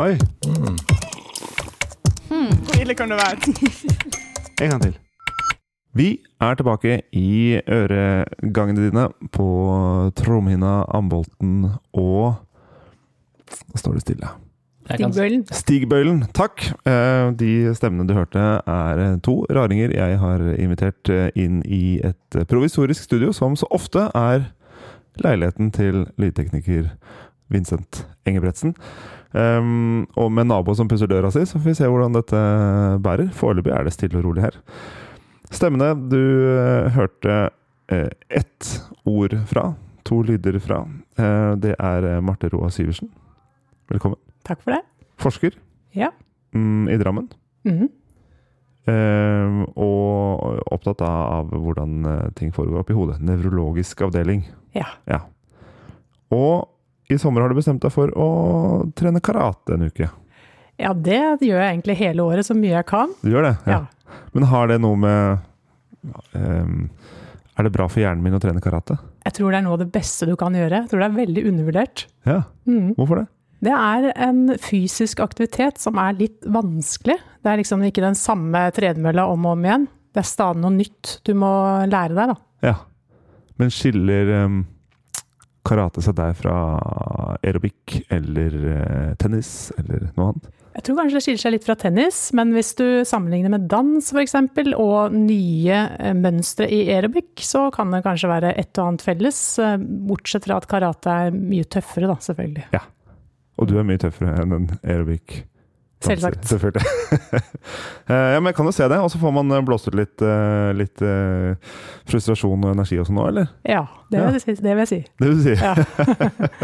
Oi, Hvor ille kan det være? en gang til. Vi er tilbake i øregangene dine på tromhinna, ambolten og Nå står det stille. Stigbøylen. Stigbøylen, takk. Eh, De stemmene du hørte, er to raringer jeg har invitert eh, inn i et provisorisk studio, som så ofte er leiligheten til lydtekniker Vincent Engebretsen. Um, og med nabo som pusser døra si, så får vi se hvordan dette bærer. Foreløpig er det stille og rolig her. Stemmene du uh, hørte uh, ett ord fra, to lyder fra, uh, det er Marte Roa Syversen. Velkommen. Takk for det. Forsker Ja. um, i Drammen. Mhm. Uh, og opptatt av hvordan ting foregår oppi hodet. Nevrologisk avdeling. Ja. Ja. Og i sommer har du bestemt deg for å trene karate en uke. ja, det gjør jeg egentlig hele året så mye jeg kan. Du gjør det? Ja. Men har det noe med um, Er det bra for hjernen min å trene karate? Jeg tror det er noe av det beste du kan gjøre. Jeg tror det er veldig undervurdert. Ja. mm. Hvorfor det? Det er en fysisk aktivitet som er litt vanskelig. Det er liksom ikke den samme tredemølla om og om igjen. Det er stadig noe nytt du må lære deg, da. Ja. Men skiller ehm, karate seg der fra aerobic eller eh, tennis eller noe annet? Jeg tror kanskje det skiller seg litt fra tennis, men hvis du sammenligner med dans f.eks., og nye eh, mønstre i aerobic, så kan det kanskje være et og annet felles. eh, Bortsett fra at karate er mye tøffere, da, selvfølgelig. Og du er mye tøffere enn en aerobic. Selvsagt. Selvfølgelig. Eh, ja, men jeg kan jo se det, og så får man eh, blåst ut litt, eh, litt frustrasjon og energi også nå, eller? Ja, det Ja. vil si. Det vil jeg si. Det vil du si. Ja.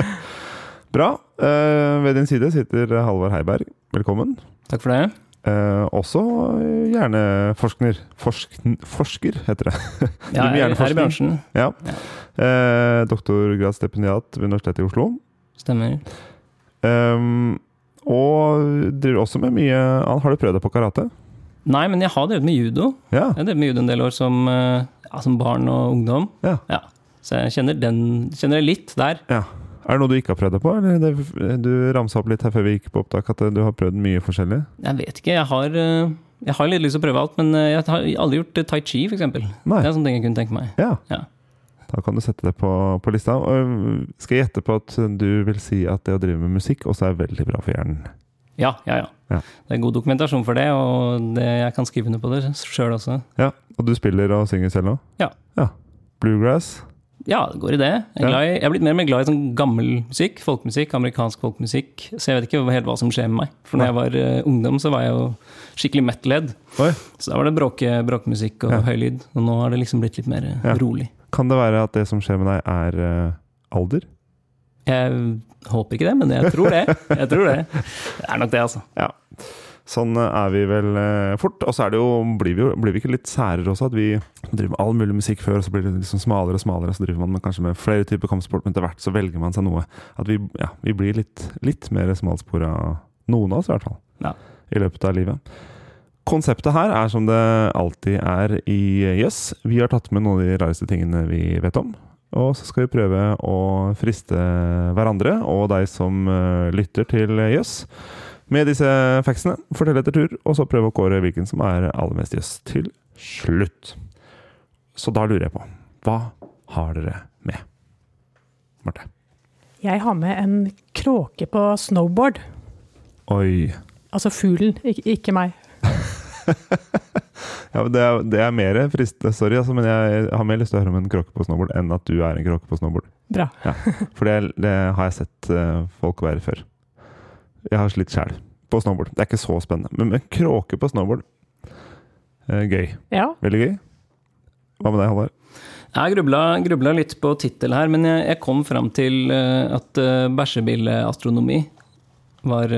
Bra. Eh, ved din side sitter Halvard Heiberg. Velkommen. Takk for det. Eh, også hjerneforsker. Forsk, forsker, heter det. ja, Jeg er, i bransjen. Ja. Eh, Doktorgradsstipendiat ved Universitetet i Oslo. Stemmer. Um, og driver også med mye Har du prøvd deg på karate? Nei, men jeg har drevet med judo. Ja. Jeg har drevet med judo en del år som, eh, ja, som barn og ungdom. Ja. Så jeg kjenner den kjenner jeg litt der. ja. Er det noe du ikke har prøvd deg på? Eller det, du ramsa opp litt her før vi gikk på opptak at du har prøvd mye forskjellig? Jeg vet ikke. Jeg har, eh, jeg har litt lyst til å prøve alt, men eh, jeg har aldri gjort eh, tai chi, f.eks. Det er en sånn ting jeg kunne tenke meg. Ja. Ja. Da kan du sette det på, på lista. Og, skal jeg gjette på at du vil si at det å drive med musikk også er veldig bra for hjernen? Ja, ja, ja. Ja. Det er god dokumentasjon for det, og det, jeg kan skrive under på det sjøl også. Ja. Og du spiller og synger selv nå? Ja. ja. Bluegrass? Ja, det går i det. Jeg er, i, jeg er blitt mer og mer glad i sånn gammel musikk. Folkemusikk, amerikansk folkemusikk. Så jeg vet ikke helt hva som skjer med meg. For når jeg var uh, ungdom, så var jeg jo skikkelig metal-ledd. Så da var det bråke, bråkemusikk og Ja. høy lyd. Og nå har det liksom blitt litt mer eh, Ja. rolig. Kan det være at det som skjer med deg, er eh, alder? Jeg håper ikke det, men jeg tror det. Jeg tror det. Det er nok det, altså. Ja. Sånn eh, er vi vel eh, fort. Og så er det jo, blir vi jo blir vi ikke litt særere også, at vi driver med all mulig musikk før, og så blir det liksom smalere og smalere, og så driver man med, kanskje med flere typer kampsport, men etter hvert så velger man seg noe. At vi, ja, vi blir litt, litt mer smalspora, noen av oss i hvert fall, Ja. i løpet av livet. Konseptet her er som det alltid er i Jøss. Vi har tatt med noen av de rareste tingene vi vet om. Og så skal vi prøve å friste hverandre og deg som eh, lytter til Jøss med disse faxene. Fortelle etter tur, og så prøve å kåre hvilken som er aller mest jøss til slutt. Så da lurer jeg på Hva har dere med? Marte. Jeg har med en kråke på snowboard. Oi. Altså fuglen, ikke meg. Ja, men det, er, det er mer fristende, sorry, altså, men jeg har mer lyst til å høre om en kråke på snowboard enn at du er en kråke på snowboard. Bra. For det, det har jeg sett eh, folk være før. Jeg har slitt sjæl på snowboard. Det er ikke så spennende. Men men kråke på snowboard eh, Gøy. Ja, Veldig gøy. Hva med deg, Halvard? Jeg grubla, grubla litt på tittel her, men jeg, jeg kom fram til eh, at uh, bæsjebilleastronomi var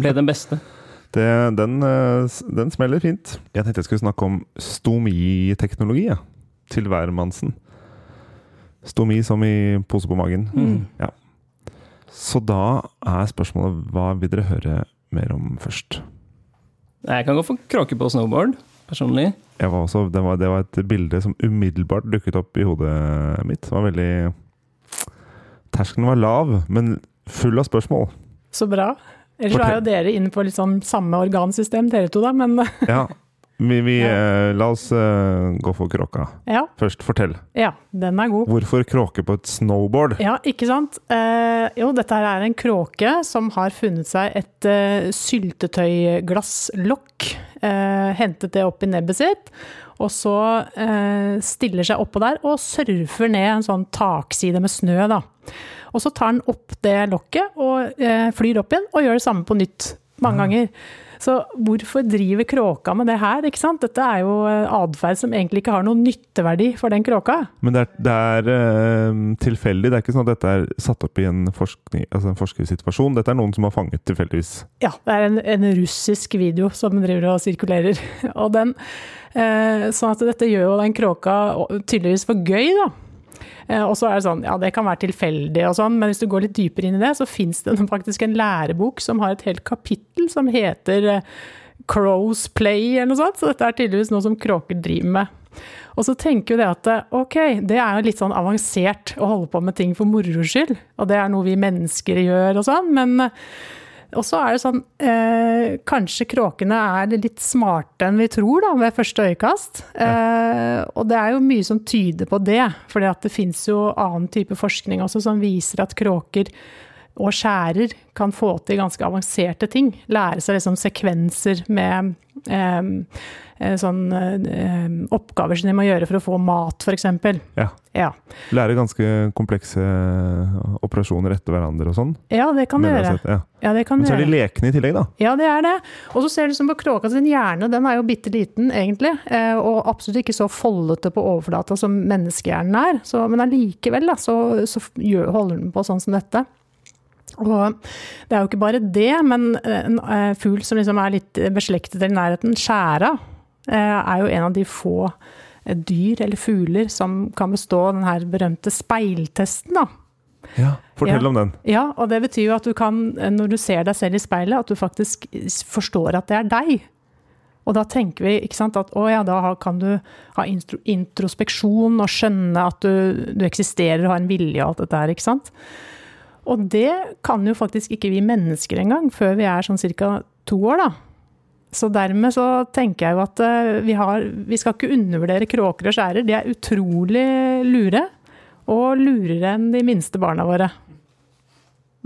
ble den beste. Det, den, eh, den smeller fint. Jeg tenkte jeg skulle snakke om stomiteknologi. Ja. Til hvermannsen. Stomi som i pose på magen. Mm. Så da er spørsmålet hva vil dere høre mer om først? Jeg kan gå for kråke på snowboard, personlig. Jeg var også, det, var, det var et bilde som umiddelbart dukket opp i hodet mitt. Det var veldig Terskelen var lav, men full av spørsmål. Så bra. Ellers så er jo dere inne på sånn samme organsystem, dere to, da, men Ja. Vi, vi eh, La oss eh, gå for kråka. ja. Først, fortell. Ja, den er god. Hvorfor kråke på et snowboard? Ja, ikke sant. Eh, jo, dette her er en kråke som har funnet seg et eh, syltetøyglasslokk. Eh, hentet det opp i nebbet sitt, og så eh, stiller seg oppå der og surfer ned en sånn takside med snø, da. Og så tar den opp det lokket og eh, flyr opp igjen og gjør det samme på nytt mange ganger. Så hvorfor driver kråka med det her? ikke sant? Dette er jo eh, atferd som egentlig ikke har noen nytteverdi for den kråka. Men det er, det er uh, tilfeldig. Det er ikke sånn at dette er satt opp i en, forskning, altså en forskersituasjon. Dette er noen som har fanget tilfeldigvis. Ja, det er en, en russisk video som driver og sirkulerer. Og den, uh, sånn at dette gjør jo den kråka tydeligvis for gøy, da. Eh, og så er det sånn, ja det kan være tilfeldig og sånn, men hvis du går litt dypere inn i det, så fins det faktisk en lærebok som har et helt kapittel som heter eh, Crows Play eller noe sånt. Så dette er tydeligvis noe som kråker driver med. Og så tenker jo det at eh, ok, det er jo litt sånn avansert å holde på med ting for moro skyld, og det er noe vi mennesker gjør og sånn, men og så er det sånn eh, Kanskje kråkene er litt smarte enn vi tror, da, ved første øyekast. Eh, og det er jo mye som tyder på det. For det fins jo annen type forskning også som viser at kråker og skjærer kan få til ganske avanserte ting. Lære seg liksom sekvenser med eh, sånn eh, oppgaver som de må gjøre for å få mat, f.eks. Ja. Ja. Lære ganske komplekse operasjoner etter hverandre og sånn. ja, det kan det gjøre. sett, Ja. Ja, det kan Men så er de lekne i tillegg, da. Ja, det er det. Og så ser du liksom på kråka sin hjerne, den er jo bitte liten egentlig, eh, og absolutt ikke så foldete på overflata som menneskehjernen er. Så, men allikevel da, så, så holder den på sånn som dette. Og det er jo ikke bare det, men en eh, fugl som liksom er litt beslektet i nærheten, skjæra, eh, er jo en av de få eh, dyr eller fugler som kan bestå den her berømte speiltesten, da. Ja. Fortell Ja. om den. Ja, og det betyr jo at du kan, når du ser deg selv i speilet, at du faktisk forstår at det er deg. Og da tenker vi ikke sant, at å ja, da kan du ha introspeksjon og skjønne at du, du eksisterer og har en vilje og alt dette her, ikke sant. Og det kan jo faktisk ikke vi mennesker engang, før vi er sånn ca. to år, da. Så dermed så tenker jeg jo at eh, vi, har, vi skal ikke undervurdere kråker og skjærer. De er utrolig lure. Og lurere enn de minste barna våre.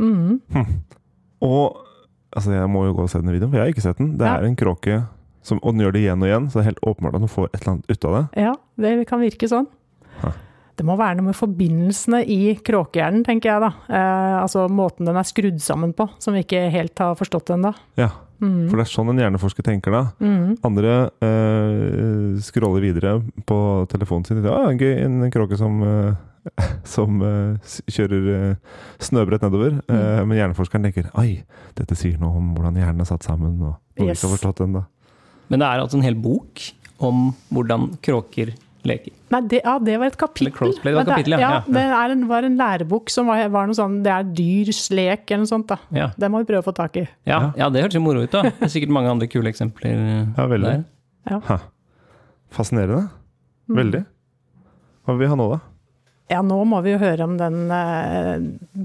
Mhm. Og altså, jeg må jo gå og se den videoen, for jeg har ikke sett den. Det Ja. er en kråke, som, og den gjør det igjen og igjen, så det er helt åpenbart at den får et eller annet ut av det. Ja, det kan virke sånn. Hæ. Det må være noe med forbindelsene i kråkehjernen, tenker jeg da. Eh, altså måten den er skrudd sammen på, som vi ikke helt har forstått ennå. Ja, Mm. for det er sånn en hjerneforsker tenker da. Mm. Andre eh, scroller videre på telefonen sin. Ja, gøy, en kråke som, eh, som eh, kjører eh, snøbrett nedover. Mm. Eh, men hjerneforskeren tenker oi, dette sier noe om hvordan hjernen er satt sammen. og noe Yes. vi ikke har forstått ennå. Men det er altså en hel bok om hvordan kråker leker. Nei, det, ja, det var et kapittel. Eller Crossplay, det var kapittel, ja. ja. Ja. Det er en, var en lærebok som var, var noe sånn Det er dyrs lek eller noe sånt, da. Ja. Det må vi prøve å få tak i. Ja, ja, det hørtes jo moro ut, da. Det er sikkert mange andre kule eksempler eh, Ja, veldig. der. Ha. Fascinerende. Mm. Veldig. Hva vil vi ha nå, da? Ja, nå må vi jo høre om den eh,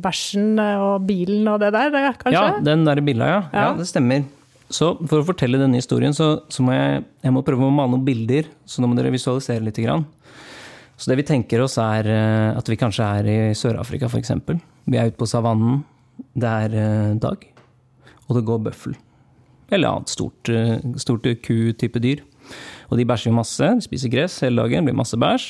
bæsjen eh, og bilen og det der, kanskje? Ja, den der billa, ja. ja. Ja. det stemmer. Så for å fortelle denne historien, så, så må jeg, jeg må prøve å male noen bilder. Så nå må dere visualisere litt. Så det vi tenker oss, er eh, at vi kanskje er i Sør-Afrika, f.eks. Vi er ute på savannen. Det er eh, dag, og det går bøffel. Eller annet stort, eh, stort ku-type dyr. Og de bæsjer masse. De spiser gress hele dagen, blir masse bæsj.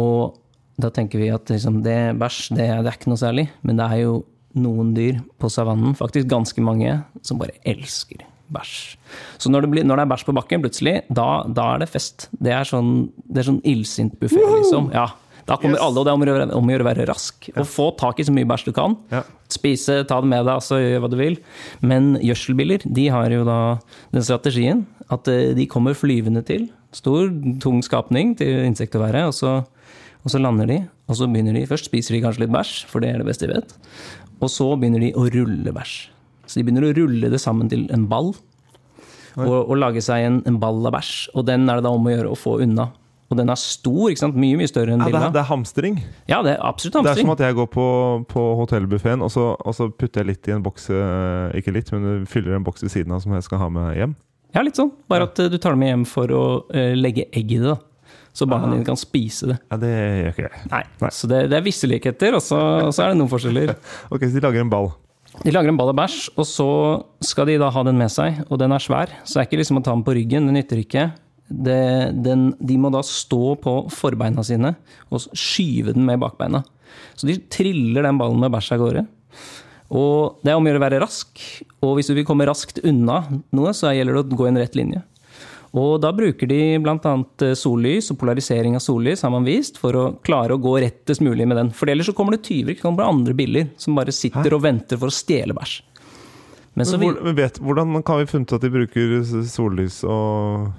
Og da tenker vi at liksom, det bæsj, det, det er ikke noe særlig. Men det er jo noen dyr på savannen, faktisk ganske mange, som bare elsker bæsj. Så når det, blir, når det er bæsj på bakken plutselig, da, da er det fest. Det er sånn, det er sånn illsint buffé, liksom. Ja, da kommer Yes. alle, og det er om å gjøre, å være rask. Og få tak i så mye bæsj du kan. Ja. Spise, ta det med deg, altså gjør hva du vil. Men gjødselbiler, de har jo da den strategien at eh, de kommer flyvende til. Stor, tung skapning til insektværet, og så, og så lander de. Og så begynner de, Først spiser de kanskje litt bæsj, for det er det beste de vet. Og så begynner de å rulle bæsj. Så de begynner å rulle det sammen til en ball. Og, og lage seg en, en ball av bæsj. Og den er det da om å gjøre å få unna. Og den er stor, ikke sant? mye mye større enn Ja, det, er, det er hamstring. Ja, det er absolutt hamstring. Det er som at jeg går på, på hotellbuffeen, og, så- og så putter jeg litt i en boks eh, Ikke litt, men fyller en boks ved siden av som jeg skal ha med hjem. Ja, litt sånn. Bare at eh, du tar det med hjem for å uh, legge egg i det. da. Så barna Ah. dine kan spise det. Ja, Det gjør ikke jeg. Nei. Nei. Så det, det er visse likheter, og så er det noen forskjeller. Ok, Så de lager en ball. De lager en ball av bæsj, og så skal de da ha den med seg, og den er svær. Så det er ikke liksom å ta den på ryggen, det nytter ikke. Det, den, de må da stå på forbeina sine og skyve den med bakbeina. Så de triller den ballen med bæsj av gårde. Og det er om å gjøre å være rask, og hvis du vil komme raskt unna noe, så gjelder det å gå i en rett linje. Og da bruker de bl.a. sollys og polarisering av sollys, har man vist, for å klare å gå rettest mulig med den. For ellers så kommer det tyver, det kommer andre biller, som bare sitter og venter for å stjele bæsj. Men så Men vi, hvor, vet, hvordan kan vi funnet at de bruker sollys og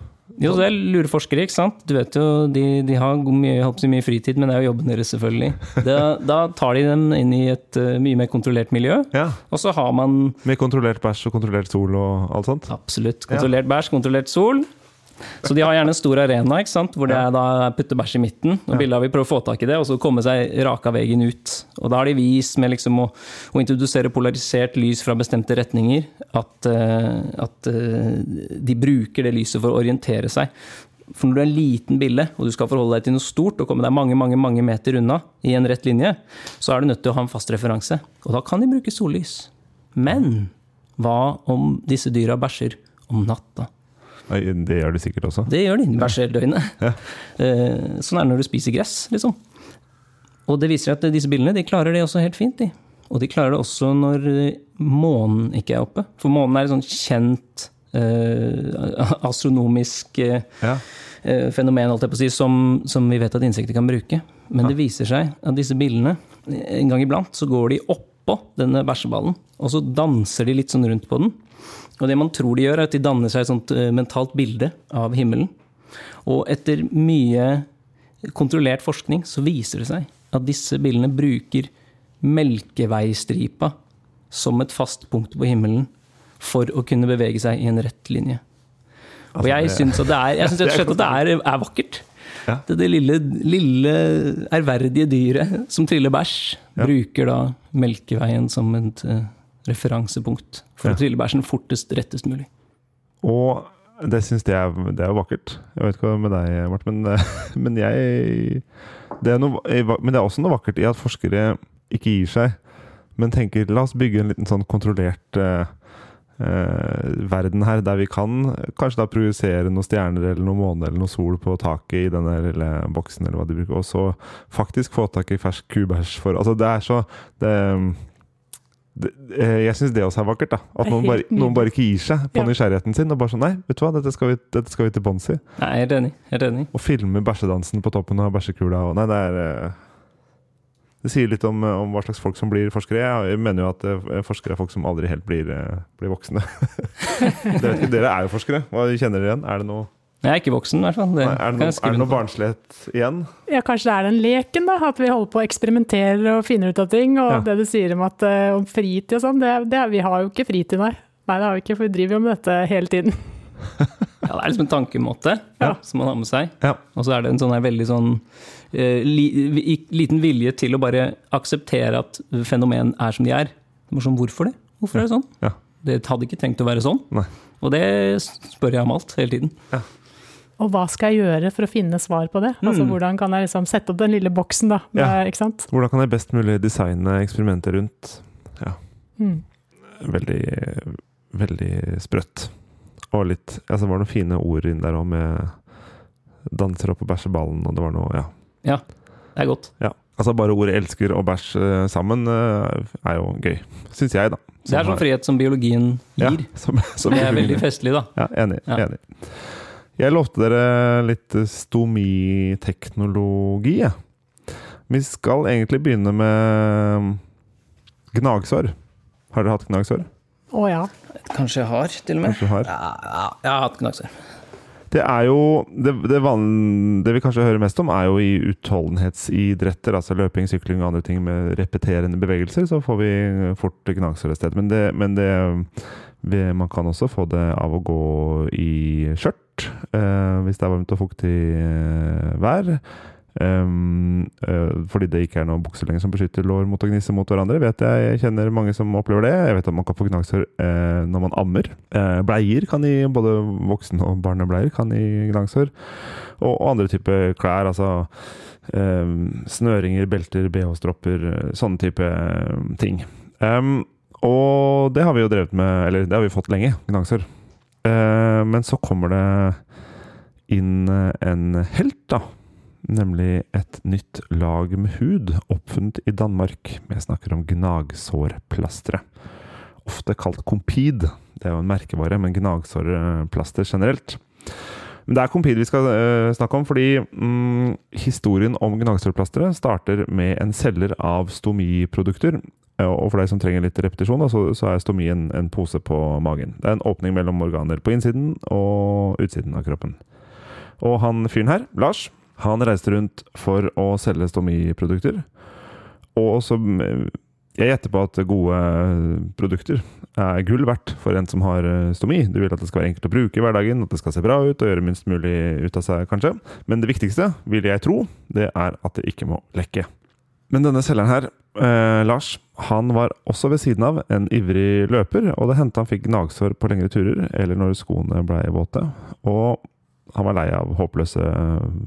jo, det er lureforskere, ikke sant. Du vet jo, de, de har mye, mye fritid, men det er jo jobben deres, selvfølgelig. Da, da tar de dem inn i et eh, mye mer kontrollert miljø, Ja, og så har man med kontrollert bæsj og kontrollert sol og alt sånt? Absolutt. Kontrollert bæsj, kontrollert sol. Så de har gjerne en stor arena ikke sant? hvor det er da putter bæsj i midten. Og bildet av vi prøver å få tak i det, og så komme seg raka veien ut. Og da har de vist med liksom å, å introdusere polarisert lys fra bestemte retninger, at, eh, at eh, de bruker det lyset for å orientere seg. For når du er en liten bille, og du skal forholde deg til noe stort, og komme deg mange mange, mange meter unna i en rett linje, så er du nødt til å ha en fast referanse. Og da kan de bruke sollys. Men hva om disse dyra bæsjer om natta? Det gjør de sikkert også. Det gjør de. De bæsjer døgnet. Ja. Eh, Sånn er det når du spiser gress, liksom. Og det viser at disse billene de klarer det også helt fint. De. Og de klarer det også når eh, månen ikke er oppe. For månen er et sånn kjent eh, astronomisk eh, Ja. eh, fenomen si, som, som vi vet at insekter kan bruke. Men det viser seg at disse billene, en gang iblant, så går de oppå denne bæsjeballen, og så danser de litt sånn rundt på den. Og det man tror de gjør, er at de danner seg et sånt eh, mentalt bilde av himmelen. Og etter mye kontrollert forskning så viser det seg at disse bildene bruker Melkeveistripa som et fast punkt på himmelen for å kunne bevege seg i en rett linje. Og jeg syns at det er, jeg synes at det er, er vakkert. Ja. Det, det lille, lille ærverdige dyret som triller bæsj, Ja. bruker da Melkeveien som et eh, referansepunkt for Ja. å trille bæsjen fortest, rettest mulig. Og det syns jeg det er jo vakkert. Jeg vet ikke hva med deg, Martin, men, men jeg det er noe, Men det er også noe vakkert i at forskere ikke gir seg, men tenker la oss bygge en liten sånn kontrollert eh, eh, verden her, der vi kan kanskje da projisere noen stjerner eller noen måne eller noe sol på taket i denne lille boksen, eller hva de bruker, og så faktisk få tak i fersk kubæsj for Altså, det er så det, jeg syns det også er vakkert. da At noen bare, noen bare ikke gir seg på Ja. nysgjerrigheten sin. Og bare sånn Nei, vet du hva, dette skal vi, dette skal vi til bunns i. Jeg er enig. Enig. Og filme bæsjedansen på toppen av bæsjekula og Nei, det er eh, Det sier litt om, eh, om hva slags folk som blir forskere. Jeg mener jo at eh, forskere er folk som aldri helt blir, eh, blir voksne. dere, vet ikke, dere er jo forskere. Hva kjenner dere igjen? Er det noe, Jeg er ikke voksen, i hvert fall. Det nei, er det noe, er noe barnslighet igjen? Ja, kanskje det er den leken, da. At vi holder på å eksperimentere og finner ut av ting. Og Ja. det du sier om, at, eh, om fritid og sånn, det, det, vi har jo ikke fritid, nei. Nei, det har vi ikke, for vi driver jo med dette hele tiden. Ja, det er liksom en tankemåte Ja. som man har med seg. Ja. Og så er det en sånn her veldig sånn eh, li, liten vilje til å bare akseptere at fenomen er som de er. Det er sånn, Hvorfor det? Hvorfor er det sånn? Ja. Det hadde ikke tenkt å være sånn. Nei. Og det spør jeg om alt, hele tiden. Og hva skal jeg gjøre for å finne svar på det? Altså, Mm. Hvordan kan jeg liksom sette opp den lille boksen, da? Med, Ja. Ikke sant? Hvordan kan jeg best mulig designe eksperimentet rundt? Mm. Veldig, veldig sprøtt. Og litt altså Det var noen fine ord inn der òg, med danser opp og bæsjer ballen, og det var noe Ja. ja. Det er godt. ja. Altså Bare ordet 'elsker' og 'bæsj' eh, sammen eh, er jo gøy. Syns jeg, da. Det er sånn frihet som biologien Ja, gir. som, som Det er veldig festlig, da. Ja, enig. Ja. enig. Jeg lovte dere litt stomiteknologi, jeg. Vi skal egentlig begynne med gnagsår. Har dere hatt gnagsår? Å ja. Kanskje jeg har, til og med. Kanskje har? Ja, ja, jeg har hatt gnagsår. Det er jo det, det, van, det vi kanskje hører mest om, er jo i utholdenhetsidretter, altså løping, sykling og andre ting med repeterende bevegelser, så får vi fort gnagsår et sted. Men, det, men det, man kan også få det av å gå i skjørt. Bort eh, hvis det er varmt og fuktig eh, vær. Um, uh, fordi det ikke er noen bukser lenger som beskytter lår mot å gnisse mot hverandre. vet Jeg jeg kjenner mange som opplever det. Jeg vet at man kan få gnagsår uh, når man ammer. Uh, bleier kan gi både voksen- og barnebleier kan gi gnagsår. Og, og andre typer klær. altså Snøringer, belter, bh-stropper, sånne type ting. Um, og det har vi jo drevet med, eller det har vi fått lenge, gnagsår. Uh, men så kommer det inn en helt, da. Nemlig et nytt lag med hud, oppfunnet i Danmark. Vi snakker om gnagsårplastre. Ofte kalt Compid. Det er jo en merkevare, men gnagsårplaster generelt. Men det er Compid vi skal uh, snakke om, fordi mm, historien om gnagsårplasteret starter med en selger av stomiprodukter og for deg som trenger litt repetisjon, da, så, så, er stomi en, en, pose på magen. Det er en åpning mellom organer på innsiden og utsiden av kroppen. Og han fyren her, Lars, han reiste rundt for å selge stomiprodukter. Og så Jeg gjetter på at gode produkter er gull verdt for en som har eh, stomi. Du vil at det skal være enkelt å bruke i hverdagen, at det skal se bra ut og gjøre minst mulig ut av seg, kanskje. Men det viktigste, vil jeg tro, det er at det ikke må lekke. Men denne selgeren her, eh, Lars, han var også ved siden av en ivrig løper, og det hendte han fikk gnagsår på lengre turer, eller når skoene blei våte. Og han var lei av håpløse,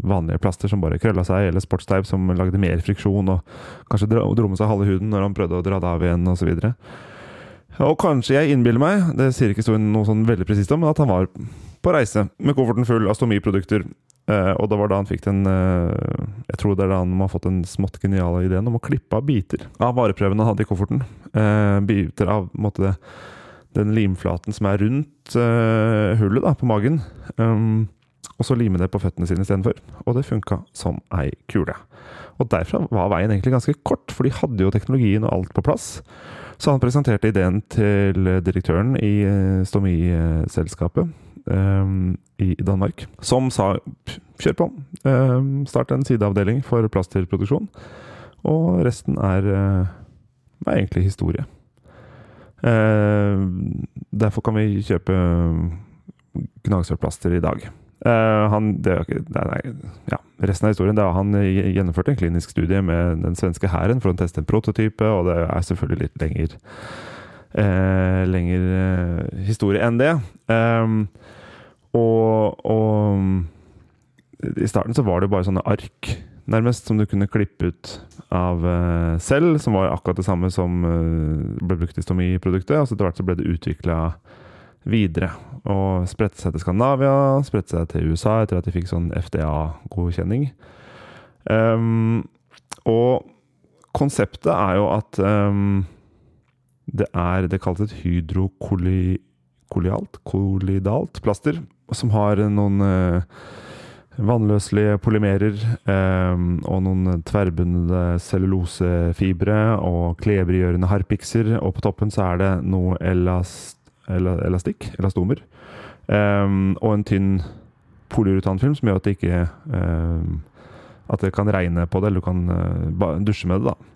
vanlige plaster som bare krølla seg, eller sportsteip som lagde mer friksjon, og kanskje dro, med seg halve huden når han prøvde å dra det av igjen, osv. Og, og kanskje jeg innbiller meg, det sier ikke noe sånn veldig presist om, men at han var på reise med kofferten full av stomiprodukter Uh, og det var da han fikk den uh, Jeg tror det er da han har fått den smått geniale ideen om å klippe av biter av vareprøven han hadde i kofferten. Uh, biter av måtte det, den limflaten som er rundt hullet da, på magen. Um, og så lime det på føttene sine istedenfor. Og det funka som ei kule. Og derfra var veien egentlig ganske kort, for de hadde jo teknologien og alt på plass. Så han presenterte ideen til direktøren i stomiselskapet um, i Danmark, som sa kjør på, um, start en sideavdeling for plasterproduksjon. Og resten er, uh, er egentlig historie. Uh, derfor kan vi kjøpe gnagsårplaster i dag. Uh, han, det, nei, nei, ja, resten av historien det er han gjennomførte en klinisk studie med den svenske hæren for å teste en prototype, og det er selvfølgelig litt lenger, uh, lenger uh, historie enn det. Um, og, og i starten så var det bare sånne ark, nærmest, som du kunne klippe ut av selv, som var akkurat det samme som ble brukt i stomiproduktet. Og så etter hvert så ble det utvikla videre. Og spredte seg til Skandinavia, spredte seg til USA etter at de fikk sånn FDA-godkjenning. Um, og konseptet er jo at um, det er Det kalles et hydrokolialt kolidalt plaster som har noen uh, vannløselige polymerer um, og noen tverrbundne cellulosefibre og klebergjørende harpikser. Og på toppen så er det noe elast, elastikk, elastomer, eh, og en tynn polyuretanfilm som gjør at det ikke At det kan regne på det, eller du kan dusje med det. da.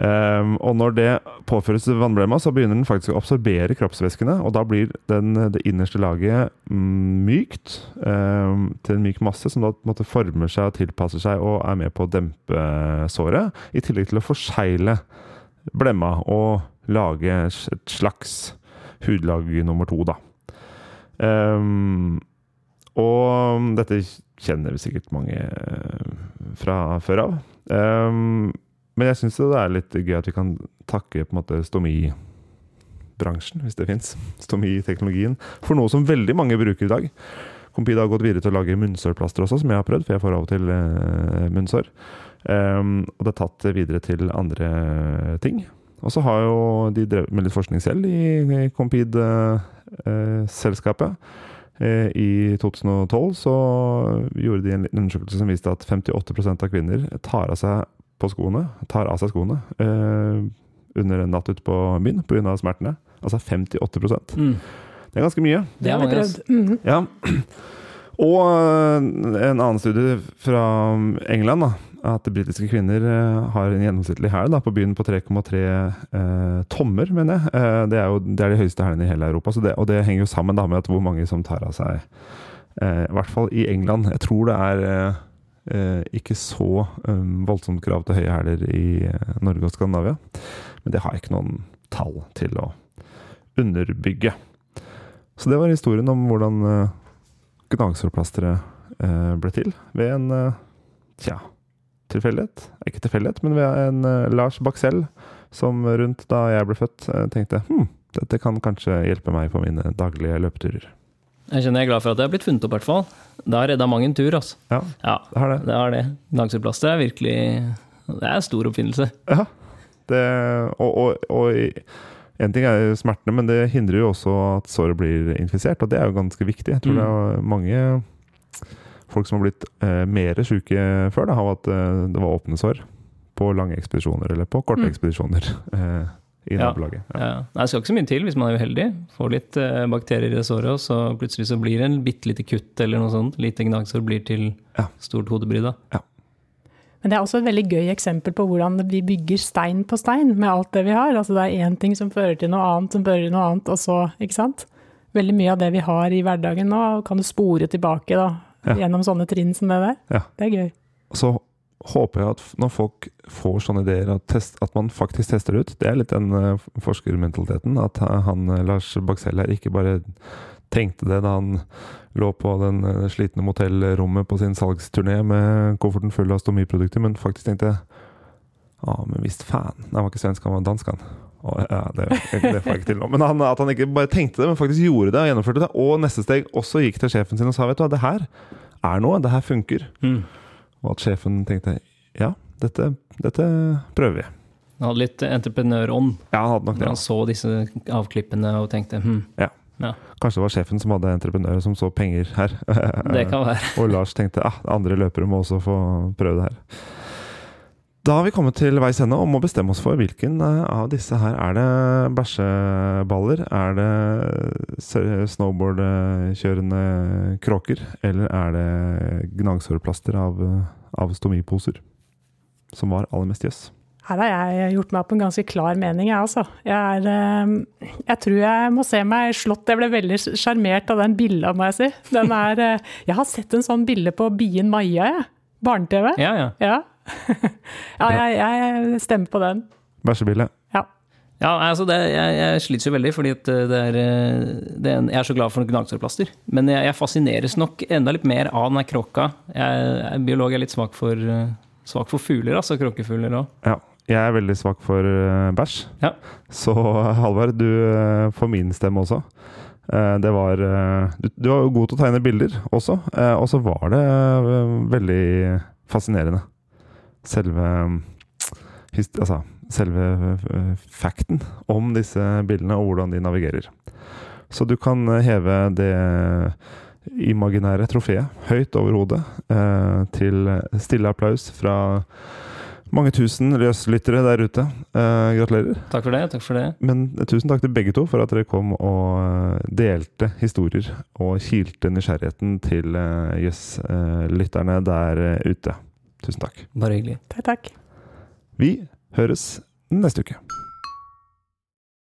Um, og når det påføres vannblemma, så begynner den faktisk å absorbere kroppsvæskene. Og da blir den, det innerste laget mm, mykt um, til en myk masse, som da måte, former seg og tilpasser seg og er med på å dempe såret. I tillegg til å forsegle blemma og lage et slags hudlag nummer to, da. Um, og dette kjenner vi sikkert mange fra før av. Um, men jeg syns det er litt gøy at vi kan takke på en måte stomibransjen, hvis det fins, stomiteknologien, for noe som veldig mange bruker i dag. Compida har gått videre til å lage munnsårplaster også, som jeg har prøvd, for jeg får av og til eh, munnsår. Um, og det er tatt videre til andre ting. Og så har jo de drevet med litt forskning selv i, i Compid-selskapet. Eh, I 2012 så gjorde de en undersøkelse som viste at 58% av kvinner tar av seg på skoene, tar av seg skoene eh, under en natt ute på byen pga. smertene. Altså 58 mm. Det er ganske mye. Det har vi prøvd. Mm. Ja. Og eh, en annen studie fra England, da, at britiske kvinner eh, har en gjennomsnittlig hæl på byen på 3,3 eh, tommer, mener jeg. Eh, det, er jo, det er de høyeste hælene i hele Europa, det, og det henger jo sammen da, med hvor mange som tar av seg Eh, I hvert fall i England. Jeg tror det er eh, eh, ikke så voldsomt krav til høye hæler i Norge og Skandinavia. Men det har jeg ikke noen tall til å underbygge. Så det var historien om hvordan gnagsårplasteret ble til. Ved en tja, tilfeldighet. Ikke tilfeldighet, men ved en eh, Lars Baksell som rundt da jeg ble født, eh, tenkte hm, dette kan kanskje hjelpe meg på mine daglige løpeturer. Jeg kjenner jeg er glad for at det har blitt funnet opp, i hvert fall. Det har redda mang en tur, altså. Ja, Ja, det har det. det har det. Gnagsårplaster er virkelig Det er en stor oppfinnelse. Ja. Det, og, og, og en ting er smertene, men det hindrer jo også at såret blir infisert, og det er jo ganske viktig. Jeg tror Mm. det er mange folk som har blitt eh, mer syke før da, av at eh, det var åpne sår på lange ekspedisjoner, eller på korte Mm. ekspedisjoner eh, i Ja. nabolaget. Ja. Ja. Nei, det skal ikke så mye til hvis man er uheldig. Får litt eh, bakterier i det såret, og så plutselig så blir det en bitte lite kutt eller noe sånt. Lite gnagsår blir til Ja. stort hodebry, da. Men det er også et veldig gøy eksempel på hvordan vi bygger stein på stein med alt det vi har. Altså det er én ting som fører til noe annet, som fører til noe annet, og så, ikke sant. Veldig mye av det vi har i hverdagen nå, kan du spore tilbake da, Ja. gjennom sånne trinn som det der. Ja. Det er gøy. Så håper jeg at når folk får sånne ideer, at, test, at man faktisk tester ut. Det er litt den uh, forskermentaliteten. At han eh, Lars Baksell her ikke bare tenkte det da han lå på den eh, slitne motellrommet på sin salgsturné med kofferten full av stomiprodukter, men faktisk tenkte Ja, men visst faen. Han var ikke svensk, han var dansk, han. Å, ja, det, det får jeg ikke til nå. Men han, at han ikke bare tenkte det, men faktisk gjorde det og gjennomførte det. Og neste steg også gikk til sjefen sin og sa vet du hva, det her er noe, det her funker. Mm. Og at sjefen tenkte ja, dette, dette prøver vi. Han hadde litt entreprenørånd. Ja, han hadde nok det. Han altså. så disse avklippene og tenkte hm, Kanskje det var sjefen som hadde entreprenører som så penger her. det kan være. Og Lars tenkte ah, andre løpere må også få prøve det her. Da har vi kommet til veis ende og må bestemme oss for hvilken eh, av disse her. Er det bæsjeballer? Er det snowboardkjørende kråker? Eller er det gnagsårplaster av, av stomiposer? Som var aller mest jøss. Her har jeg gjort meg opp en ganske klar mening, jeg altså. Jeg, er, eh, jeg tror jeg må se meg slått. Jeg ble veldig sjarmert av den billa, må jeg si. Den er, eh, jeg har sett en sånn bille på Bien Maja, jeg. Barne-TV. Ja, ja. Ja. ja, jeg, jeg stemmer på den. Bæsjebille. Ja. Ja, altså det, jeg, jeg sliter jo veldig, fordi det er, eh, det er en, jeg er så glad for gnagsårplaster. Men jeg, jeg fascineres nok enda litt mer av den der kråka. Jeg, jeg biolog, er litt svak for, eh, svak for fugler, altså kråkefugler òg. Ja. Jeg er veldig svak for eh, bæsj. Ja. Så Halvard, du eh, får min stemme også. Eh, det var eh, du, du var jo god til å tegne bilder også, eh, og så var det eh, veldig fascinerende. Selve his- Altså selve eh, facten om disse bildene og hvordan de navigerer. Så du kan eh, heve det imaginære trofeet høyt over hodet eh, til stille applaus fra mange tusen løslyttere der ute. Eh, gratulerer. Takk for det. takk for det. Men tusen takk til begge to for at dere kom og delte historier og kilte nysgjerrigheten til eh, Jøss-lytterne der ute. Tusen takk. Bare hyggelig. Takk, takk. Vi høres neste uke.